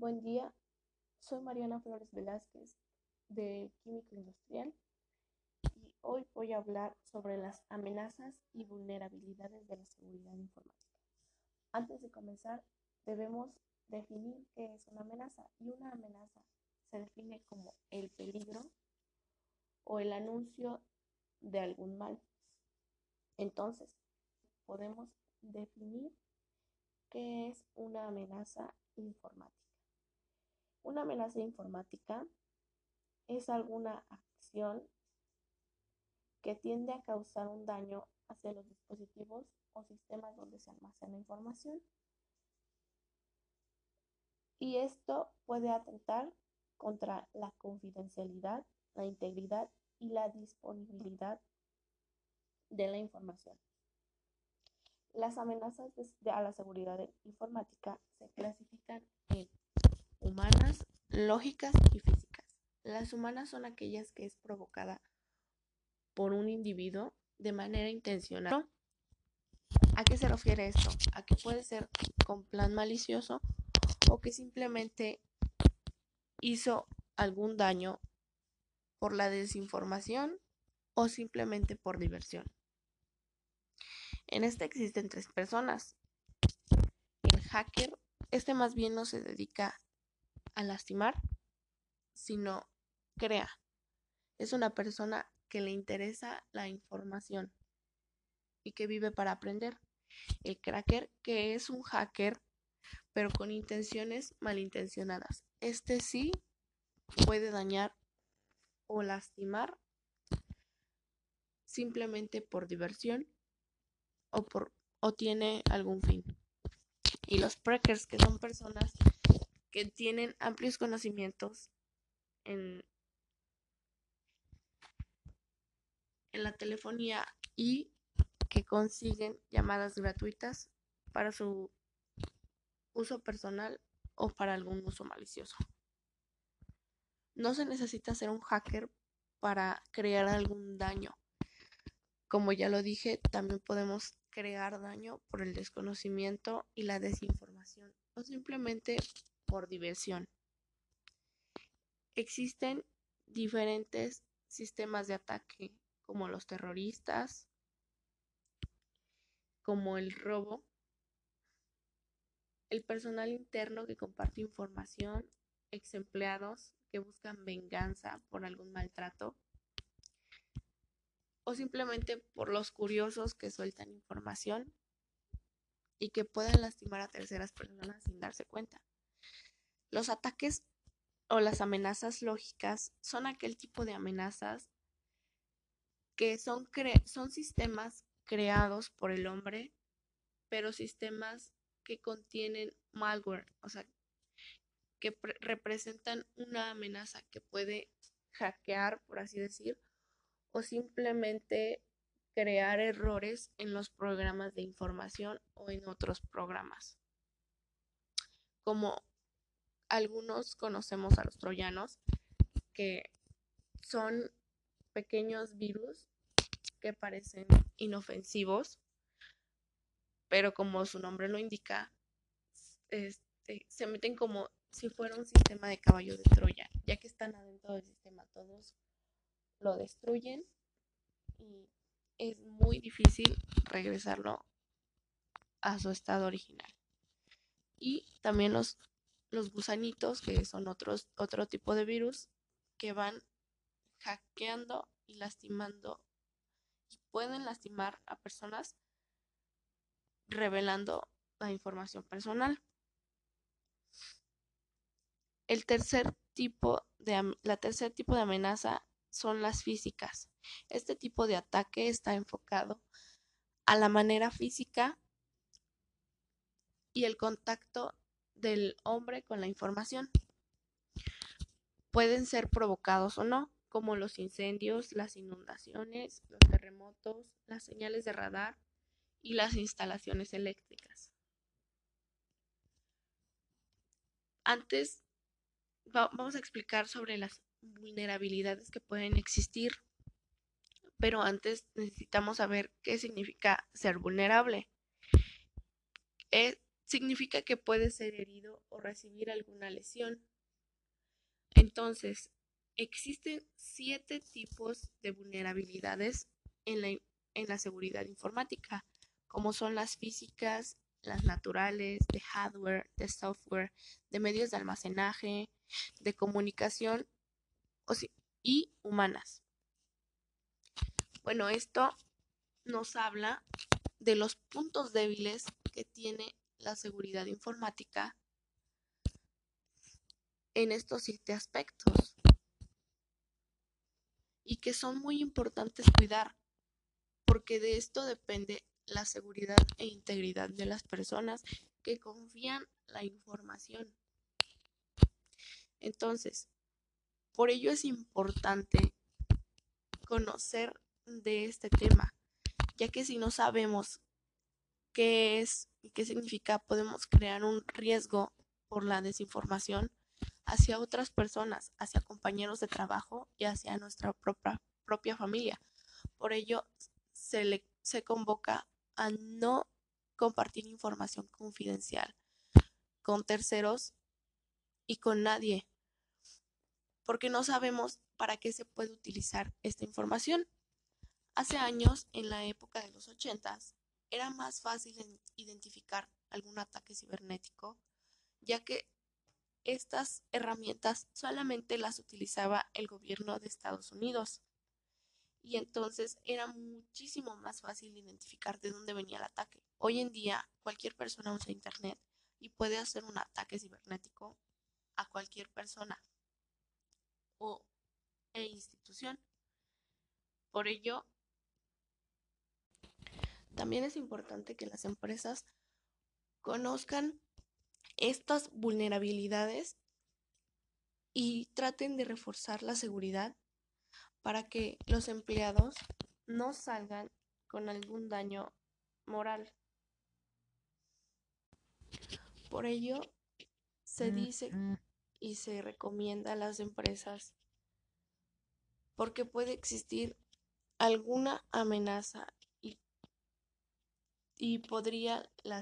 Buen día, soy Mariana Flores Velázquez de Químico Industrial y hoy voy a hablar sobre las amenazas y vulnerabilidades de la seguridad informática. Antes de comenzar, debemos definir qué es una amenaza y una amenaza se define como el peligro o el anuncio de algún mal. Entonces, podemos definir qué es una amenaza informática. Una amenaza informática es alguna acción que tiende a causar un daño hacia los dispositivos o sistemas donde se almacena información. Y esto puede atentar contra la confidencialidad, la integridad y la disponibilidad de la información. Las amenazas a la seguridad informática se clasifican en humanas, lógicas y físicas. Las humanas son aquellas que es provocada por un individuo de manera intencional. ¿A qué se refiere esto? A que puede ser con plan malicioso o que simplemente hizo algún daño por la desinformación o simplemente por diversión. En este existen tres personas. El hacker, este más bien no se dedica a lastimar, sino crea. Es una persona que le interesa la información y que vive para aprender. El cracker, que es un hacker, pero con intenciones malintencionadas. Este sí puede dañar o lastimar simplemente por diversión o, por, o tiene algún fin. Y los preckers, que son personas que tienen amplios conocimientos en, en la telefonía y que consiguen llamadas gratuitas para su uso personal o para algún uso malicioso. No se necesita ser un hacker para crear algún daño. Como ya lo dije, también podemos crear daño por el desconocimiento y la desinformación o simplemente por diversión. Existen diferentes sistemas de ataque como los terroristas, como el robo, el personal interno que comparte información, ex empleados que buscan venganza por algún maltrato, o simplemente por los curiosos que sueltan información y que pueden lastimar a terceras personas sin darse cuenta. Los ataques o las amenazas lógicas son aquel tipo de amenazas que son, son sistemas creados por el hombre, pero sistemas que contienen malware, o sea, que representan una amenaza que puede hackear, por así decir, o simplemente crear errores en los programas de información o en otros programas. Como algunos conocemos a los troyanos, que son pequeños virus que parecen inofensivos, pero como su nombre lo indica, este, se meten como si fuera un sistema de caballo de Troya, ya que están adentro del sistema todos lo destruyen y es muy difícil regresarlo a su estado original. Y también los, los gusanitos, que son otro tipo de virus, que van hackeando y lastimando y pueden lastimar a personas revelando la información personal. El tercer tipo de, la tercer tipo de amenaza son las físicas. Este tipo de ataque está enfocado a la manera física y el contacto del hombre con la información. Pueden ser provocados o no, como los incendios, las inundaciones, los terremotos, las señales de radar y las instalaciones eléctricas. Antes vamos a explicar sobre las vulnerabilidades que pueden existir, pero antes necesitamos saber qué significa ser vulnerable. Eh, significa que puede ser herido o recibir alguna lesión. Entonces, existen siete tipos de vulnerabilidades en la, en la seguridad informática, como son las físicas, las naturales, de hardware, de software, de medios de almacenaje, de comunicación y humanas. Bueno, esto nos habla de los puntos débiles que tiene la seguridad informática en estos siete aspectos y que son muy importantes cuidar porque de esto depende la seguridad e integridad de las personas que confían la información. Entonces, por ello es importante conocer de este tema, ya que si no sabemos qué es y qué significa, podemos crear un riesgo por la desinformación hacia otras personas, hacia compañeros de trabajo y hacia nuestra propia, propia familia. Por ello, se, le, se convoca a no compartir información confidencial con terceros y con nadie, porque no sabemos para qué se puede utilizar esta información. Hace años, en la época de los ochentas, era más fácil identificar algún ataque cibernético, ya que estas herramientas solamente las utilizaba el gobierno de Estados Unidos y entonces era muchísimo más fácil identificar de dónde venía el ataque. Hoy en día cualquier persona usa Internet y puede hacer un ataque cibernético a cualquier persona o e institución. Por ello, también es importante que las empresas conozcan estas vulnerabilidades y traten de reforzar la seguridad para que los empleados no salgan con algún daño moral. Por ello, se dice y se recomienda a las empresas porque puede existir alguna amenaza y podría las